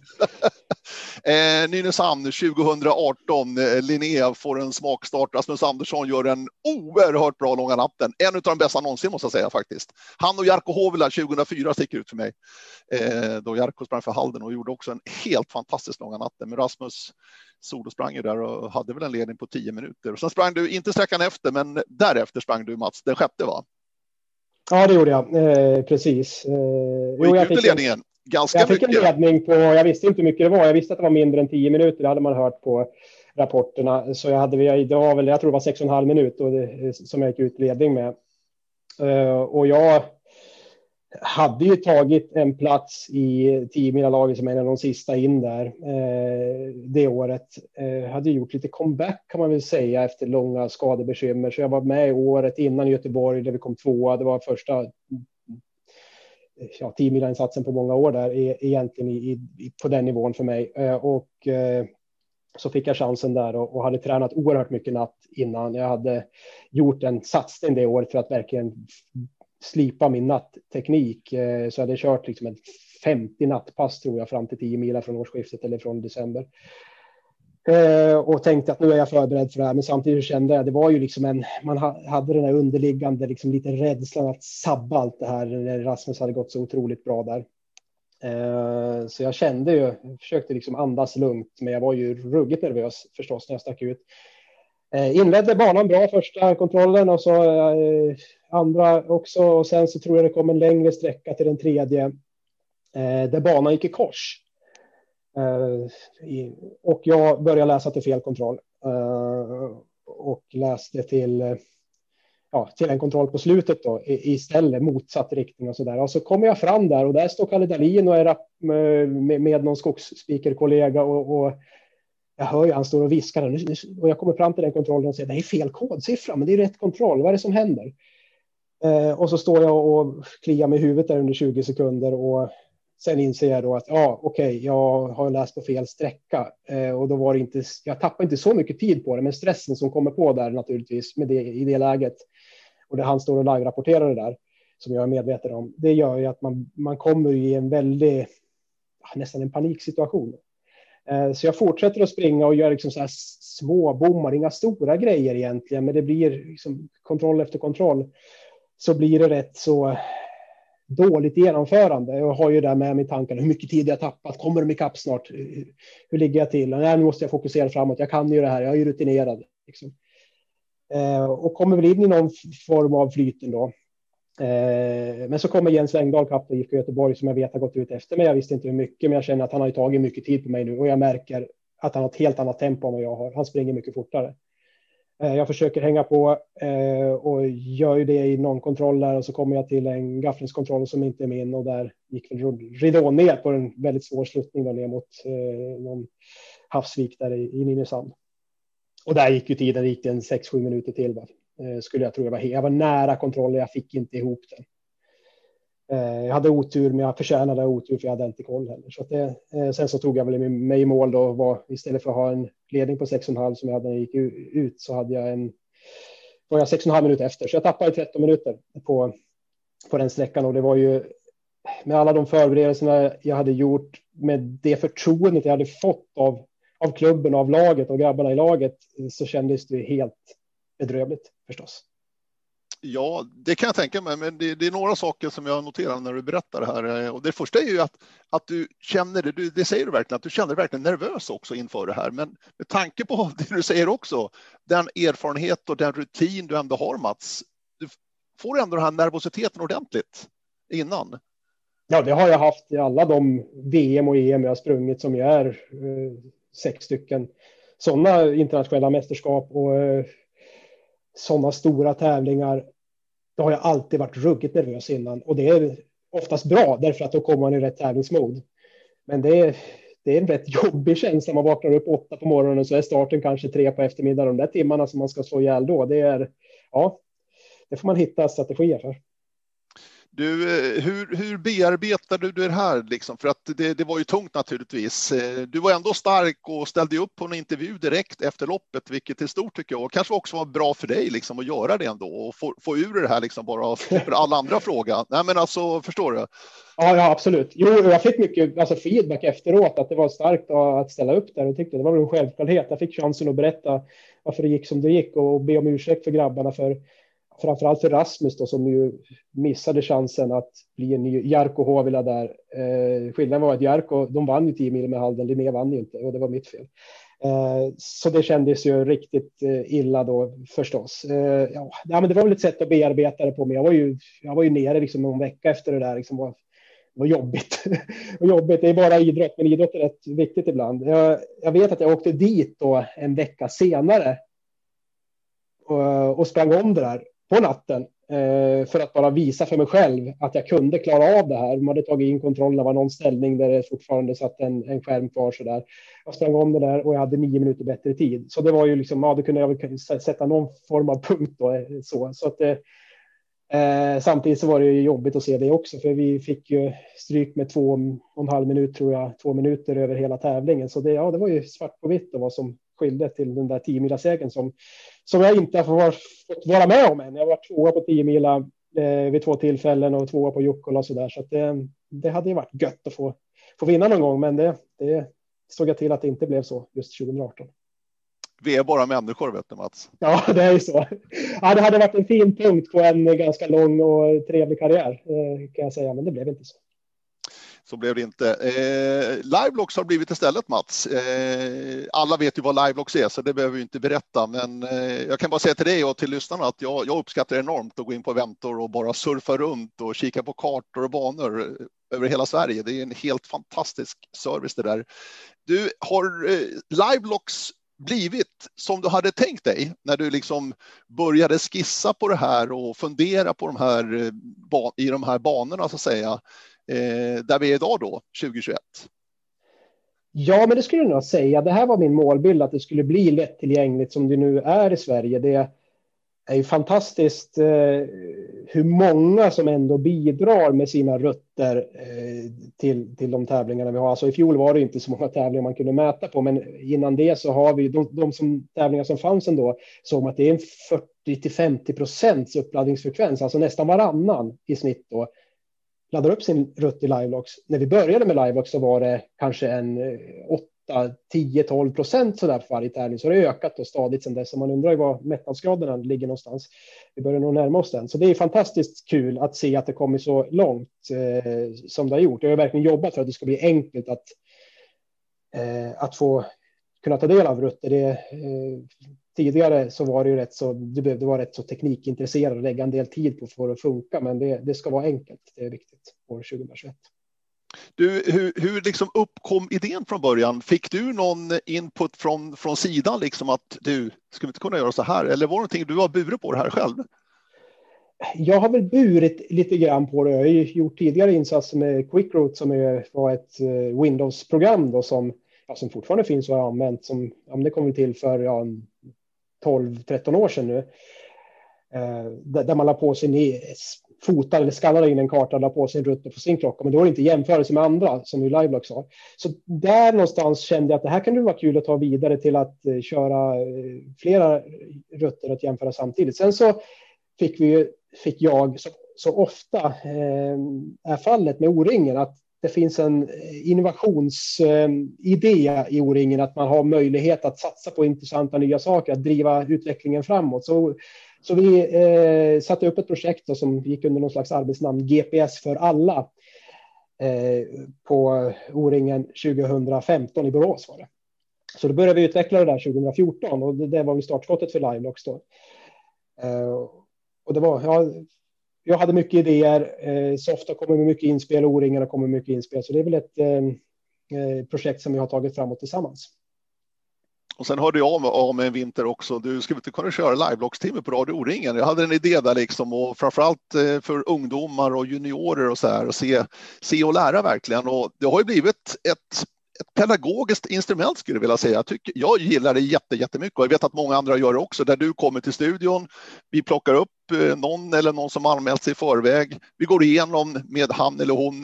*laughs* eh, Nynäshamn 2018, eh, Linnea får en smakstart. Rasmus Andersson gör en oerhört bra långa natten. En av de bästa någonsin måste jag säga faktiskt. Han och Jarko Hovila 2004 sticker ut för mig. Eh, då Jarko sprang för Halden och gjorde också en helt fantastisk långa natten. Men Rasmus Solo sprang ju där och hade väl en ledning på 10 minuter. Och sen sprang du, inte sträckan efter, men därefter sprang du Mats, den sjätte va? Ja, det gjorde jag. Eh, precis. Eh, och jo, jag fick ledningen? Ganska jag fick mycket. en ledning på, jag visste inte hur mycket det var. Jag visste att det var mindre än tio minuter. Det hade man hört på rapporterna. Så jag hade, det var väl, jag tror det var sex och en halv minut och det, som jag gick ut ledning med. Eh, och jag hade ju tagit en plats i 10 laget som en av de sista in där eh, det året. Eh, hade gjort lite comeback kan man väl säga efter långa skadebekymmer. Så jag var med i året innan Göteborg där vi kom tvåa. Det var första ja, 10 insatsen på många år där e-, egentligen i, i, på den nivån för mig. Eh, och eh, så fick jag chansen där och, och, hade tränat oerhört mycket natt innan. Jag hade gjort en satsning det året för att verkligen slipa min nattteknik. Eh, så jag hade kört liksom ett 50 nattpass tror jag fram till 10 mila från årsskiftet eller från december. Eh, och tänkte att nu är jag förberedd för det här. Men samtidigt kände jag det var ju liksom en, man hade den här underliggande liksom lite rädslan att sabba allt det här när Rasmus hade gått så otroligt bra där. Eh, så jag kände ju, försökte liksom andas lugnt, men jag var ju ruggigt nervös förstås när jag stack ut. Eh, inledde banan bra första kontrollen och så eh, andra också. Och sen så tror jag det kom en längre sträcka till den tredje eh, där banan gick i kors. och jag började läsa till fel kontroll och läste till ja, till en kontroll på slutet då istället motsatt riktning och så där. Och så kommer jag fram där och där står Kalle Dahlin och är med, med någon skogsspikerkollega och, och jag hör ju han står och viskar och jag kommer fram till den kontrollen och säger det är fel kodsiffra, men det är rätt kontroll. Vad är det som händer? Eh, och så står jag och kliar mig i huvudet där under 20 sekunder och sen inser jag då att ja, okej, okay, jag har läst på fel sträcka eh, och då var det inte. Jag tappar inte så mycket tid på det, men stressen som kommer på där naturligtvis med det i det läget och det han står och live rapporterar det där som jag är medveten om. Det gör ju att man man kommer i en väldigt nästan en paniksituation. Eh, så jag fortsätter att springa och gör liksom så här små bommar, inga stora grejer egentligen, men det blir liksom kontroll efter kontroll. Så blir det rätt så dåligt genomförande. Jag har ju där med mig tanken hur mycket tid jag tappat. Kommer de ikapp snart? Hur ligger jag till? Nej, nu måste jag fokusera framåt. Jag kan ju det här. Jag är ju rutinerad. Liksom. Eh, och kommer väl in i någon form av flyten då. Eh, men så kommer Jens Engdahl, kapten IFK Göteborg, som jag vet har gått ut efter mig. Jag visste inte hur mycket, men jag känner att han har tagit mycket tid på mig nu och jag märker att han har ett helt annat tempo än vad jag har. Han springer mycket fortare. Eh, jag försöker hänga på eh, och gör ju det i någon kontroll där och så kommer jag till en gafflingskontroll som inte är min och där gick ridån ner på en väldigt svår sluttning ner mot någon havsvik där i, Nynäshamn. Och där gick ju tiden, gick en 6-7 minuter till. Eh, skulle jag tro. Jag var, jag var nära kontrollen, jag fick inte ihop den. Eh, jag hade otur, men jag förtjänade otur för jag hade inte koll heller. Så det, eh, sen så tog jag väl mig i mål då. Var, istället för att ha en ledning på 6,5 som jag hade när jag gick ut så hade jag en var jag 6,5 minuter efter. Så jag tappade 13 minuter på, på den sträckan och det var ju med alla de förberedelserna jag hade gjort med det förtroendet jag hade fått av, av klubben, av laget och grabbarna i laget så kändes det helt bedrövligt förstås. Ja, det kan jag tänka mig, men det, det, är några saker som jag noterar när du berättar det här. Och det första är ju att, att du känner det, det säger du verkligen, att du känner dig verkligen nervös också inför det här. Men med tanke på *laughs* det du säger också, den erfarenhet och den rutin du ändå har Mats, du får ändå den här nervositeten ordentligt innan. Ja, det har jag haft i alla de VM och EM jag har sprungit som jag är eh, sex stycken sådana internationella mästerskap och eh, sådana stora tävlingar, då har jag alltid varit ruggigt nervös innan och det är oftast bra därför att då kommer man i rätt tävlingsmod. Men det är, det är en rätt jobbig känsla. Man vaknar upp åtta på morgonen och så är starten kanske tre på eftermiddagen. De där timmarna som man ska slå ihjäl då, det är ja, det får man hitta strategier för. Du, eh, hur, hur bearbetar du det här? Liksom? För att det, det, var ju tungt naturligtvis. Eh, du var ändå stark och ställde upp på en intervju direkt efter loppet, vilket är stort tycker jag. Och kanske också var bra för dig liksom, att göra det ändå och få, få ur det här liksom, bara för alla andra *laughs* fråga. Nej, men alltså, förstår du? Ja, ja, absolut. Jo, jag fick mycket alltså, feedback efteråt att det var starkt att ställa upp där och tyckte det var en självklarhet. Jag fick chansen att berätta varför det gick som det gick och be om ursäkt för grabbarna för framförallt för Rasmus då, som ju missade chansen att bli en ny Jarko Hovila där. Eh, skillnaden var att Jarko, de vann ju 10 mil med Halden, Linné vann ju inte och det var mitt fel. Eh, så det kändes ju riktigt eh, illa då förstås. Eh, ja, men det var väl ett sätt att bearbeta det på, men jag var ju, jag var ju nere liksom någon vecka efter det där. Liksom var, det var jobbigt. *laughs* det var jobbigt. Det är bara idrott, men idrott är rätt viktigt ibland. Jag, jag vet att jag åkte dit då en vecka senare och, och sprang om det där på natten eh, för att bara visa för mig själv att jag kunde klara av det här. De hade tagit in kontrollen, det var någon ställning där det fortfarande satt en, en skärm kvar så där. Jag sprang om det där och jag hade nio minuter bättre tid. Så det var ju liksom, ja, då kunde jag väl sätta någon form av punkt då. Eh, så, så att, eh, eh, samtidigt så var det ju jobbigt att se det också, för vi fick ju stryk med två och en halv minut tror jag, två minuter över hela tävlingen. Så det, ja, det var ju svart på vitt och vad som skilde till den där 10 segern som, som jag inte har fått vara med om än. Jag var tvåa på 10 mila eh, vid två tillfällen och tvåa på Jukkola och så där. Så att det, det hade ju varit gött att få, få vinna någon gång, men det, det såg jag till att det inte blev så just 2018. Vi är bara människor, vet du Mats. Ja, det är ju så. Ja, det hade varit en fin punkt på en ganska lång och trevlig karriär eh, kan jag säga, men det blev inte så. Så blev det inte. Eh, Liveblocks har blivit istället Mats. Eh, alla vet ju vad Liveblocks är så det behöver vi inte berätta. Men eh, jag kan bara säga till dig och till lyssnarna att jag, jag uppskattar enormt att gå in på Ventor och bara surfa runt och kika på kartor och banor eh, över hela Sverige. Det är en helt fantastisk service det där. Du har eh, Liveblocks blivit som du hade tänkt dig när du liksom började skissa på det här och fundera på de här eh, i de här banorna så att säga eh, där vi är idag då, 2021? Ja, men det skulle jag nog säga. Det här var min målbild, att det skulle bli lättillgängligt som det nu är i Sverige. Det är ju fantastiskt eh, hur många som ändå bidrar med sina rötter eh, till, till de tävlingarna vi har. Alltså i fjol var det inte så många tävlingar man kunde mäta på, men innan det så har vi de, de som, tävlingar som fanns ändå såg att det är en 40 till 50 procents uppladdningsfrekvens, alltså nästan varannan i snitt då laddar upp sin rutt i Livelox. När vi började med Livelox så var det kanske en 8, 10, 12 procent så där för varje tävling. Så det har ökat och stadigt sedan dess. Så man undrar ju var mättnadsgraderna ligger någonstans. Vi börjar nog närma oss den. Så det är fantastiskt kul att se att det kommer så långt eh, som det har gjort. Jag har verkligen jobbat för att det ska bli enkelt att, eh, att få kunna ta del av rutter. Det, eh, tidigare så var det ju rätt så, du behövde vara rätt så teknikintresserad och lägga en del tid på för att funka, men det, det ska vara enkelt. Det är viktigt år 2021. Du, hur, hur liksom uppkom idén från början? Fick du någon input från, från sidan, liksom att du, skulle inte kunna göra så här? Eller var det någonting du har burit på det här själv? Jag har väl burit lite grann på det. Jag har gjort tidigare insatser med QuickRoot som är, var ett eh, Windows-program som, ja, som fortfarande finns och har använt. Som, ja, det kom till för ja, 12-13 år sedan nu. Eh, där man la på sig fotar eller skannade in en karta och la på sin rutter på sin klocka. Men då var det inte jämförelse med andra som ju Livelock sa. Så där någonstans kände jag att det här kan ju vara kul att ta vidare till att eh, köra eh, flera rutter att jämföra samtidigt. Sen så fick vi fick jag så, så ofta eh, är fallet med O-ringen att det finns en eh, innovationsidé eh, i O-ringen att man har möjlighet att satsa på intressanta nya saker, att driva utvecklingen framåt. Så så vi eh, satte upp ett projekt då, som gick under någon slags arbetsnamn GPS för alla eh, på O-ringen 2015 i Borås var det. Så då började vi utveckla det där 2014 och det, det var startskottet för Livelocks då. Eh, och det var, ja, jag hade mycket idéer, eh, Softa kommer med mycket inspel, O-ringarna kommer med mycket inspel, så det är väl ett eh, eh, projekt som vi har tagit framåt tillsammans. Och sen hörde jag av mig en vinter också. Du skulle inte kunna köra liveblockstimme på Radio O-ringen. Jag hade en idé där liksom och framförallt eh, för ungdomar och juniorer och så här och se, se och lära verkligen. Och det har ju blivit ett ett pedagogiskt instrument skulle jag vilja säga. Jag, tycker, jag gillar det jätte, jättemycket och jag vet att många andra gör det också. Där du kommer till studion, vi plockar upp Eh, någon eller någon som anmält sig i förväg. Vi går igenom med han eller hon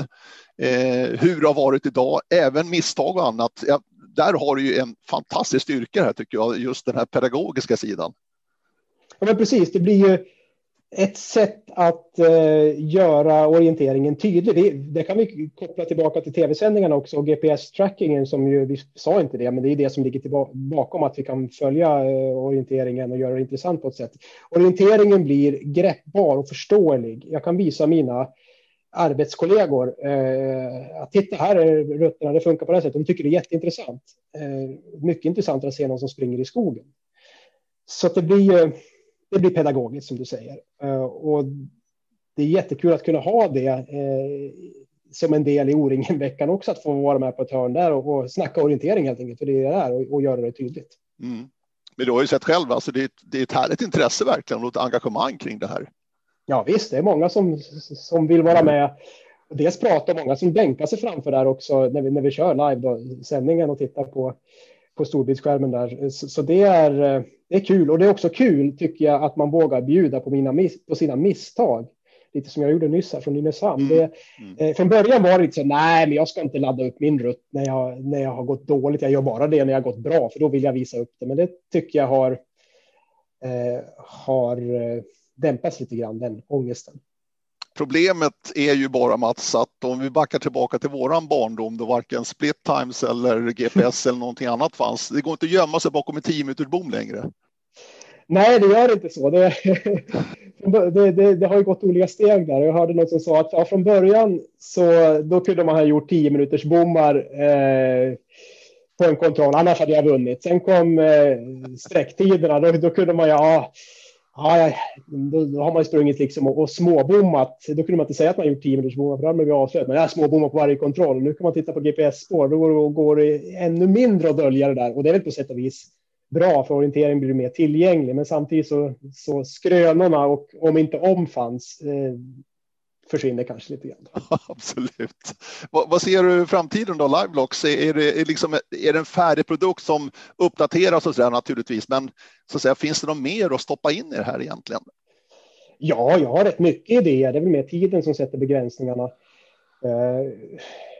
eh, hur det har varit idag, även misstag och annat. Ja, där har du ju en fantastisk styrka här tycker jag, just den här pedagogiska sidan. Ja, men precis, det blir ju ett sätt att eh, göra orienteringen tydlig. Det, det, kan vi koppla tillbaka till tv-sändningarna också och GPS-trackingen som ju, vi sa inte det, men det är det som ligger tillbaka, bakom att vi kan följa eh, orienteringen och göra det intressant på ett sätt. Orienteringen blir greppbar och förståelig. Jag kan visa mina arbetskollegor. Eh, att titta, här är rutterna. det funkar på det här sättet. De tycker det är jätteintressant. Eh, mycket intressant att se någon som springer i skogen. Så det blir, det blir pedagogiskt som du säger. Eh, och det är jättekul att kunna ha det eh, som en del i O-ringen-veckan också, att få vara med på ett hörn där och, och snacka orientering helt enkelt, för det är det är och, och göra det tydligt. Mm. Men du har ju sett själv, alltså det, är, det är ett härligt intresse verkligen och ett engagemang kring det här. Ja visst, det är många som, som vill vara med. Dels pratar många som bänkar sig framför där också när vi, när vi kör live då, sändningen och tittar på, på storbildsskärmen där. Så, det, är, det är kul och det är också kul tycker jag att man vågar bjuda på, mina, på sina misstag. Lite som jag gjorde nyss här från Nynäshamn. Mm. Det, mm. eh, från början var det lite så nej, men jag ska inte ladda upp min rutt när jag, när jag har gått dåligt. Jag gör bara det när jag har gått bra, för då vill jag visa upp det. Men det tycker jag har, eh, har eh, dämpas lite grann, den ångesten. Problemet är ju bara Mats att om vi backar tillbaka till våran barndom då varken split times eller GPS eller någonting annat fanns. Det går inte att gömma sig bakom en 10 minuters bom längre. Nej, det gör inte så. Det, *laughs* det, det, det, har ju gått olika steg där. Jag hörde någon som sa att ja, från början så då kunde man ha gjort 10 minuters bommar eh, på en kontroll, annars hade jag vunnit. Sen kom eh, sträcktiderna, då, då kunde man ja, Ja, då, då, har man sprungit liksom och, och småbommat. Då kunde man inte säga att man gjort 10 minuters bommar, för då hade man blivit avslöjad. Men jag småbommat på varje kontroll. Nu kan man titta på GPS-spår. Då går, går det ännu mindre att dölja det där. Och det är väl på sätt och vis bra, för orientering blir mer tillgänglig. Men samtidigt så, så skrönorna och om inte om fanns eh, försvinner kanske lite grann. *laughs* Absolut. Vad, vad, ser du i framtiden då, Livelocks? Är det, är, liksom, är det en färdig produkt som uppdateras och så där naturligtvis, men så att säga, finns det något mer att stoppa in i det här egentligen? Ja, jag har rätt mycket idéer. Det är väl mer tiden som sätter begränsningarna.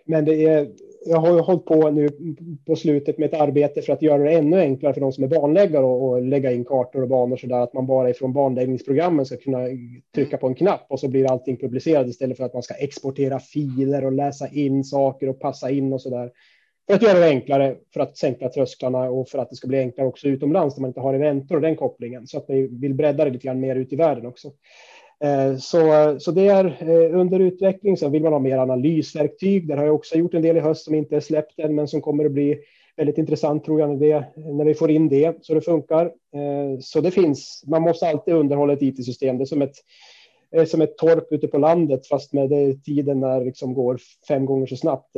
Men det är, jag har ju hållit på nu på slutet med ett arbete för att göra det ännu enklare för de som är banläggare och, lägga in kartor och banor så där att man bara ifrån banläggningsprogrammen ska kunna trycka på en knapp och så blir allting publicerat istället för att man ska exportera filer och läsa in saker och passa in och så där. För att göra det enklare, för att sänka trösklarna och för att det ska bli enklare också utomlands där man inte har eventer och den kopplingen så att vi vill bredda det lite grann mer ut i världen också. Eh, så, så det är eh, under utveckling. Sen vill man ha mer analysverktyg. Där har jag också gjort en del i höst som inte är släppt än, men som kommer att bli väldigt intressant tror jag när, det, när vi får in det så det funkar. Eh, så det finns. Man måste alltid underhålla ett IT-system. Det är som ett som ett torp ute på landet fast med det, tiden när liksom går fem gånger så snabbt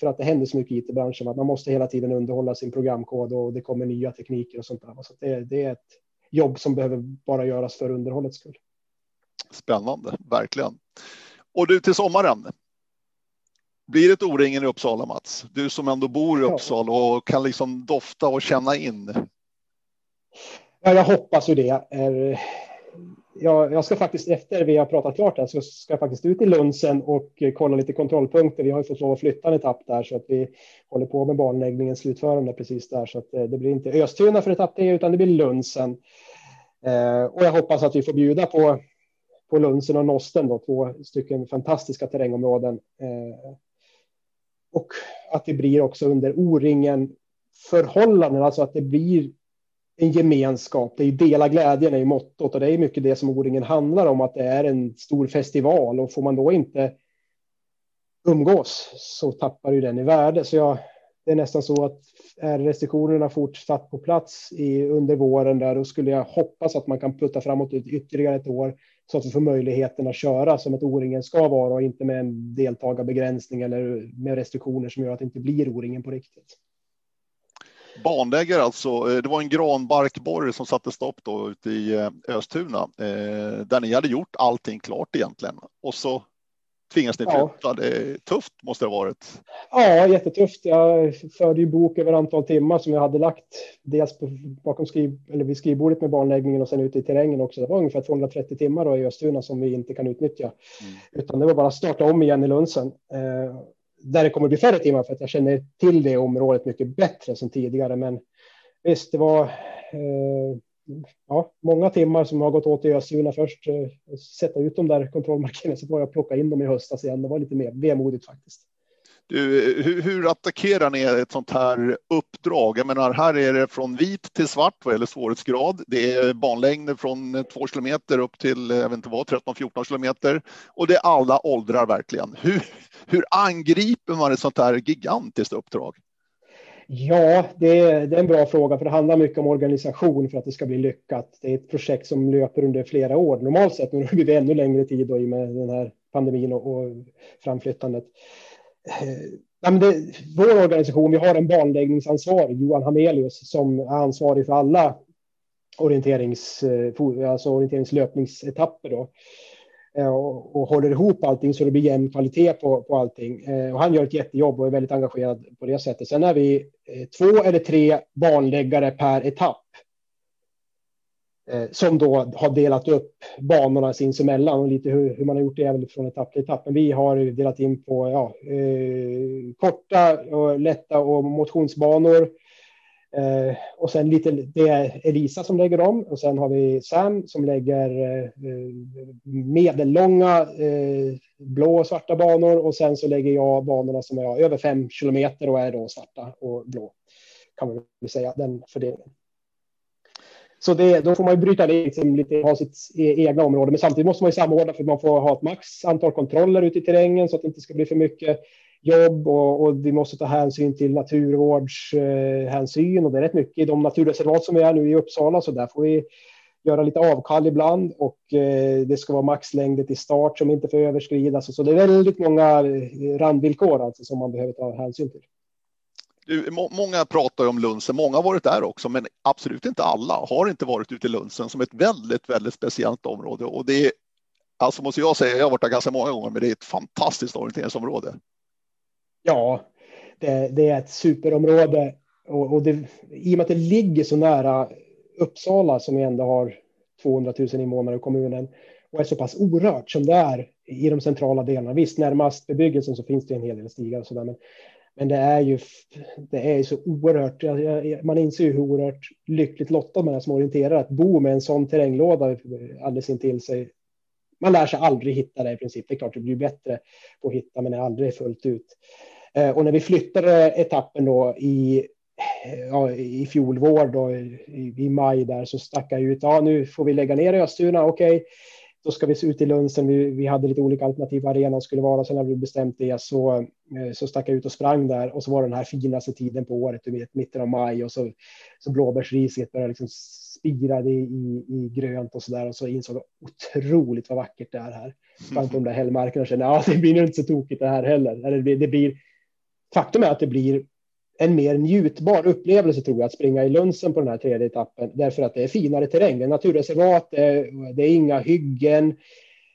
för att det händer så mycket i IT-branschen att man måste hela tiden underhålla sin programkod och det kommer nya tekniker och sånt där. Så det, det är ett jobb som behöver bara göras för underhållets skull. Spännande, verkligen. Och du till sommaren. Blir det O-ringen i Uppsala, Mats? Du som ändå bor i Uppsala och kan liksom dofta och känna in. Ja, jag hoppas ju det jag, jag, ska faktiskt efter vi har pratat klart här så ska jag faktiskt ut i Lunsen och kolla lite kontrollpunkter. Vi har ju fått lov att flytta en etapp där så att vi håller på med banläggningens slutförande precis där så att eh, det blir inte Östuna för etapp tre utan det blir Lunsen. Eh, och jag hoppas att vi får bjuda på på Lunsen och Nosten då, två stycken fantastiska terrängområden. Eh, och att det blir också under O-ringen förhållanden, alltså att det blir en gemenskap. Det är dela glädjen är ju mottot och det är mycket det som O-ringen handlar om, att det är en stor festival och får man då inte umgås så tappar ju den i värde. Så jag, det är nästan så att är restriktionerna fortsatt på plats i, under våren där, då skulle jag hoppas att man kan putta framåt ytterligare ett år så att vi får möjligheten att köra som ett O-ringen ska vara och inte med en deltagarbegränsning eller med restriktioner som gör att det inte blir O-ringen på riktigt. Banläggare alltså. Eh, det var en granbarkborre som satte stopp då ute i eh, Östuna eh, där ni hade gjort allting klart egentligen och så tvingas ni flytta. Ja. Det är tufft måste det ha varit. Ja, jättetufft. Jag förde ju bok över antal timmar som jag hade lagt dels på, bakom skriv, eller vid skrivbordet med banläggningen och sen ute i terrängen också. Det var ungefär 230 timmar då i Östuna som vi inte kan utnyttja, mm. utan det var bara att starta om igen i Lunsen. Eh, där det kommer bli färre timmar för att jag känner till det området mycket bättre som tidigare. Men visst, det var eh, ja, många timmar som har gått åt i Ösuna först. Eh, sätta ut de där kontrollmarkerna så får jag plocka in dem i höstas igen. Det var lite mer vemodigt faktiskt. Du, hur, hur, attackerar ni ett sånt här uppdrag? Jag menar, här är det från vit till svart vad gäller svårighetsgrad. Det är banlängder från 2 kilometer upp till jag vet inte vad, 13-14 kilometer och det är alla åldrar verkligen. Hur, hur angriper man ett sånt här gigantiskt uppdrag? Ja, det är, det är, en bra fråga, för det handlar mycket om organisation för att det ska bli lyckat. Det är ett projekt som löper under flera år. Normalt sett, nu har det ännu längre tid då, i med den här pandemin och, och framflyttandet. Eh, det, vår organisation, vi har en banläggningsansvarig, Johan Hamelius, som är ansvarig för alla orienterings, eh, alltså orienteringslöpningsetapper. Då. Eh, och, och håller ihop allting så det blir jämn kvalitet på, på allting. Eh, och han gör ett jättejobb och är väldigt engagerad på det sättet. Sen är vi eh, två eller tre banläggare per etapp som då har delat upp banorna sinsemellan och lite hur, hur man har gjort det även från etapp till etapp. Men vi har delat in på ja, eh, korta och lätta och motionsbanor Eh, och sen lite, det är Elisa som lägger dem och sen har vi Sam som lägger eh, eh, medellånga eh, blå och svarta banor och sen så lägger jag banorna som är över fem kilometer och är då svarta och blå. Kan man väl säga den fördelningen. Så det, då får man ju bryta ner liksom lite, ha sitt e-, egna område, men samtidigt måste man ju samordna för man får ha ett max antal kontroller ute i terrängen så att det inte ska bli för mycket jobb och, och vi måste ta hänsyn till naturvårdshänsyn eh, och det är rätt mycket i de naturreservat som vi är nu i Uppsala så där får vi göra lite avkall ibland och eh, det ska vara maxlängder till start som inte får överskridas. Så det är väldigt många eh, randvillkor alltså som man behöver ta hänsyn till. Du, må, många pratar om Lunsen, många har varit där också, men absolut inte alla har inte varit ute i Lunsen som ett väldigt, väldigt speciellt område. Och det är, alltså måste jag säga, jag har varit där ganska många gånger, men det är ett fantastiskt orienteringsområde. Ja, det, det är ett superområde och, och det, i och med att det ligger så nära Uppsala som ändå har 200 000 invånare i kommunen och är så pass orört som det är i de centrala delarna. Visst, närmast bebyggelsen så finns det en hel del stigar och så där, men, men det är ju det är så oerhört. Man inser ju hur oerhört lyckligt lottad man är som orienterar att bo med en sån terränglåda alldeles intill sig. Man lär sig aldrig hitta det i princip. Det är klart det blir bättre på att hitta, men är aldrig fullt ut. Eh, och när vi flyttade etappen då i, ja, i fjol vår då, i, i, maj där så stack jag ut. Ja, nu får vi lägga ner i Östuna. Okej, då ska vi ut i Lunsen. Vi, vi hade lite olika alternativ vad arenan skulle vara. Sen när vi bestämt det så, eh, så stack jag ut och sprang där och så var den här finaste tiden på året, du vet, mitten av maj och så, så blåbärsriset började liksom spirade i, i grönt och så där. Och så insåg jag otroligt vad vackert det är här. Fram på *laughs* de där hällmarkerna och kände ja, det blir nog inte så tokigt det här heller. Eller det, det blir, faktum är att det blir en mer njutbar upplevelse tror jag att springa i Lunsen på den här tredje etappen därför att det är finare terräng. Det är naturreservat, det är, det är inga hyggen,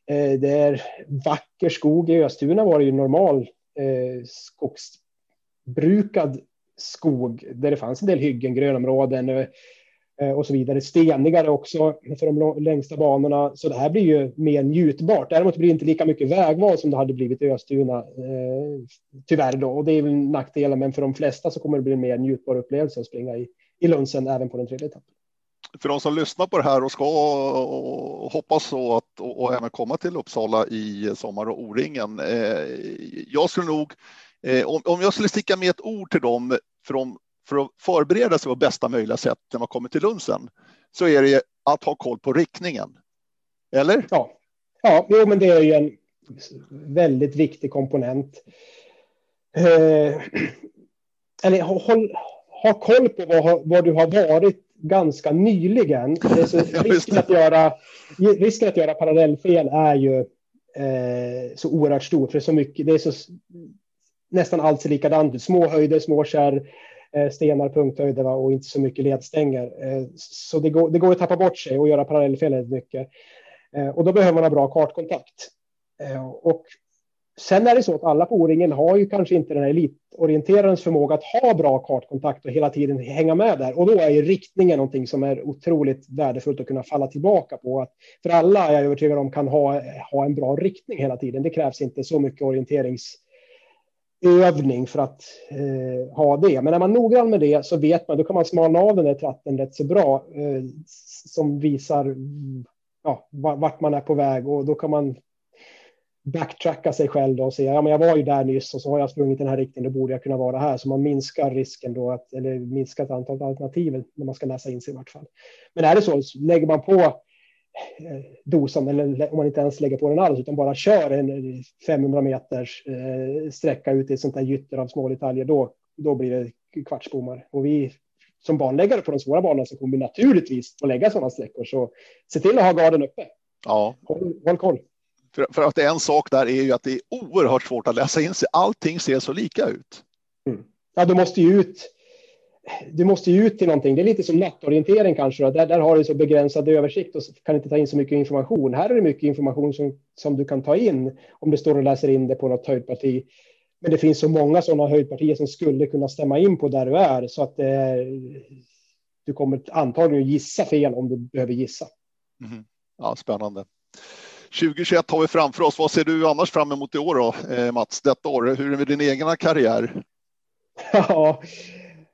eh, det är vacker skog. I Östuna var det ju normal eh, skogsbrukad skog där det fanns en del hyggen, grönområden eh, Eh, och så vidare. Stenigare också för de längsta banorna. Så det här blir ju mer njutbart. Däremot blir det inte lika mycket vägval som det hade blivit i Östuna. Eh, tyvärr då. Och det är väl nackdelen. Men för de flesta så kommer det bli en mer njutbar upplevelse att springa i, i Lunsen även på den tredje etappen. För de som lyssnar på det här och ska och hoppas så att och, och även komma till Uppsala i sommar och O-ringen. Eh, jag skulle nog Eh, om, om jag skulle sticka med ett ord till dem för, för att förbereda sig på bästa möjliga sätt när man kommer till lunchen så är det att ha koll på riktningen. Eller? Ja, ja jo, men det är ju en väldigt viktig komponent. Eh, eller håll, ha koll på vad, vad du har varit ganska nyligen. *laughs* Det så, risken, att göra, risken att göra parallellfel är ju eh, så oerhört stor. För det är så mycket, det är så nästan allt ser likadant ut. Små höjder, små kärr, Eh, stenar, punkthöjder och inte så mycket ledstänger. Eh, så det går, det går att tappa bort sig och göra parallellfel väldigt mycket. Eh, och då behöver man ha bra kartkontakt. Och sen är det så att alla på O-ringen har ju kanske inte den här elitorienterarens förmåga att ha bra kartkontakt och hela tiden hänga med där. Och då är ju riktningen någonting som är otroligt värdefullt att kunna falla tillbaka på. Att för alla är jag övertygad om kan ha, ha en bra riktning hela tiden. Det krävs inte så mycket orienterings övning för att eh, ha det. Men är man noggrann med det så vet man, då kan man smalna av den där tratten rätt så bra eh, som visar ja, vart man är på väg och då kan man backtracka sig själv och säga ja, men jag var ju där nyss och så har jag sprungit den här riktningen, då borde jag kunna vara här. Så man minskar risken då, att, eller minskar antalet alternativ när man ska läsa in sig i vart fall. Men är det så, lägger man på dosan, eller om man inte ens lägger på den alls, utan bara kör en 500 meters eh, sträcka ut i ett sånt här gytter av små detaljer, då, då blir det kvartsbommar. Och vi som banläggare på de svåra banorna så kommer vi naturligtvis att lägga sådana sträckor. Så se till att ha garden uppe. Ja. Håll, håll koll. För, för att en sak där är ju att det är oerhört svårt att läsa in sig. Allting ser så lika ut. Mm. Ja, du måste ju ut du måste ju ut till någonting. Det är lite som nattorientering kanske. Där, där har du så begränsad översikt och kan inte ta in så mycket information. Här är det mycket information som, som du kan ta in om du står och läser in det på något höjdparti. Men det finns så många sådana höjdpartier som skulle kunna stämma in på där du är så att eh, du kommer antagligen gissa fel om du behöver gissa. Mm. Ja, spännande. 2021 har vi framför oss. Vad ser du annars fram emot i år då, eh, Mats? Detta år? Hur är det med din egen karriär? *laughs* Ja,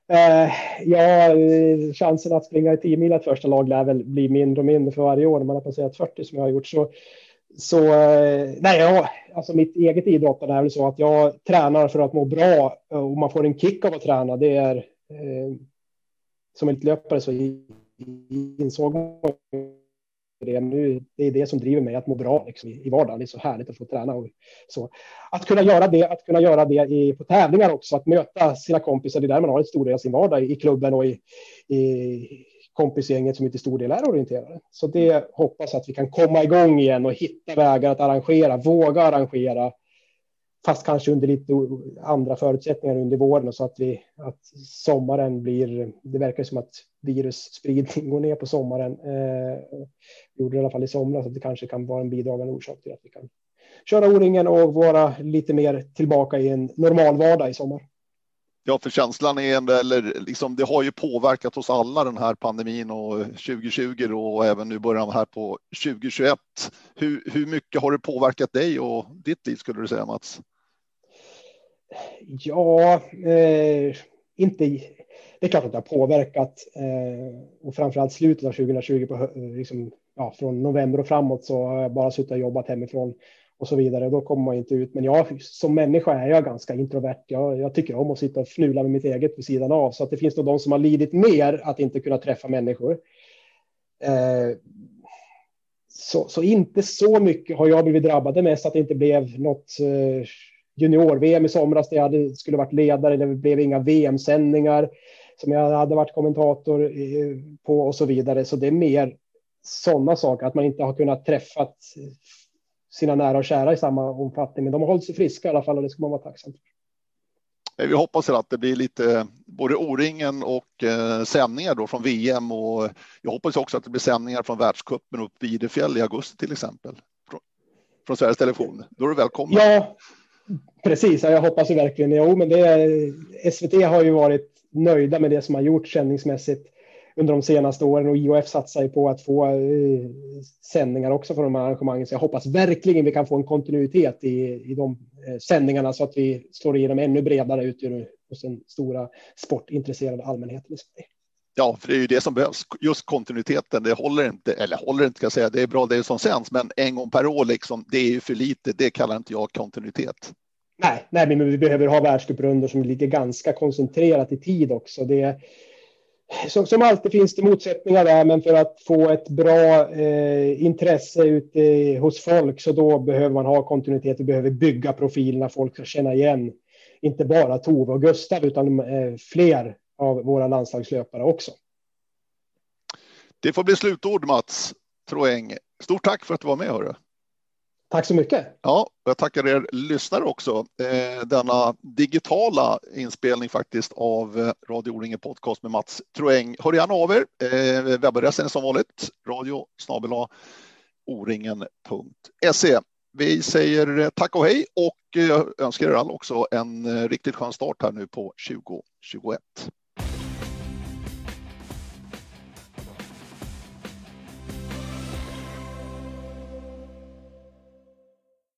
Eh, ja, eh, chansen att springa i 10 mil första lag lär väl bli mindre och mindre för varje år när man har passerat 40 som jag har gjort. Så, så eh, nej, ja, alltså mitt eget idrottande är väl så att jag tränar för att må bra och man får en kick av att träna. Det är eh, som löpare så insåg man det. Nu, det är det som driver mig att må bra liksom, i vardagen. Det är så härligt att få träna. Och så. Att kunna göra det, att kunna göra det i, på tävlingar också, att möta sina kompisar. Det är där man har en stor del av sin vardag i klubben och i, i kompisgänget som till stor del är orienterade. Så det hoppas att vi kan komma igång igen och hitta vägar att arrangera, våga arrangera fast kanske under lite andra förutsättningar under våren och så att vi att sommaren blir. Det verkar som att virusspridning går ner på sommaren. Eh, gjorde det i alla fall i somras att det kanske kan vara en bidragande orsak till att vi kan köra O-ringen och vara lite mer tillbaka i en normal vardag i sommar. Ja, för känslan är eller liksom, det har ju påverkat oss alla den här pandemin och 2020 och även nu början här på 2021. Hur, hur mycket har det påverkat dig och ditt liv skulle du säga Mats? Ja, eh, inte. Det är klart att det har påverkat eh, och framförallt slutet av 2020 på eh, liksom, ja, från november och framåt så har jag bara suttit och jobbat hemifrån och så vidare. Då kommer man inte ut. Men jag som människa är jag ganska introvert. Jag, jag tycker om att sitta och fnula med mitt eget vid sidan av så att det finns nog de som har lidit mer att inte kunna träffa människor. Eh, så, så, inte så mycket har jag blivit drabbad. Det mest att det inte blev något eh, junior-VM i somras där jag hade, skulle varit ledare. Det blev inga VM-sändningar som jag hade varit kommentator på och så vidare. Så det är mer sådana saker, att man inte har kunnat träffa sina nära och kära i samma omfattning. Men de har hållit sig friska i alla fall och det ska man vara tacksam för. Vi hoppas att det blir lite både O-ringen och eh, sändningar då från VM och jag hoppas också att det blir sändningar från världscupen upp vid Idefjäll i augusti till exempel. Från, från Sveriges Television. Då är du välkommen. Ja, precis. Jag hoppas verkligen. Jo, men det, SVT har ju varit nöjda med det som har gjorts sändningsmässigt under de senaste åren och IOF satsar ju på att få eh, sändningar också från de här arrangemangen. Så jag hoppas verkligen vi kan få en kontinuitet i, i de eh, sändningarna så att vi slår igenom ännu bredare ut hos den stora sportintresserade allmänheten i Sverige. Ja, för det är ju det som behövs. Just kontinuiteten, det håller inte, eller håller inte ska jag säga, det är bra det som sänds, men en gång per år liksom, det är ju för lite. Det kallar inte jag kontinuitet. Nej, nej, men vi behöver ha världscuprundor som ligger ganska koncentrerat i tid också. Det, som, som alltid finns det motsättningar där, men för att få ett bra eh, intresse ute hos folk så då behöver man ha kontinuitet. Vi behöver bygga profilerna folk ska känna igen. Inte bara Tove och Gustav utan eh, fler av våra landslagslöpare också. Det får bli slutord Mats Troeng. Stort tack för att du var med. Hörru. Tack så mycket. Ja, jag tackar er lyssnare också. Eh, denna digitala inspelning faktiskt av eh, Radio O-ringen podcast med Mats Troeng. Hör gärna av er. Eh, webbadressen är som vanligt radio oringen.se. Vi säger tack och hej och önskar er alla också en riktigt skön start här nu på 2021.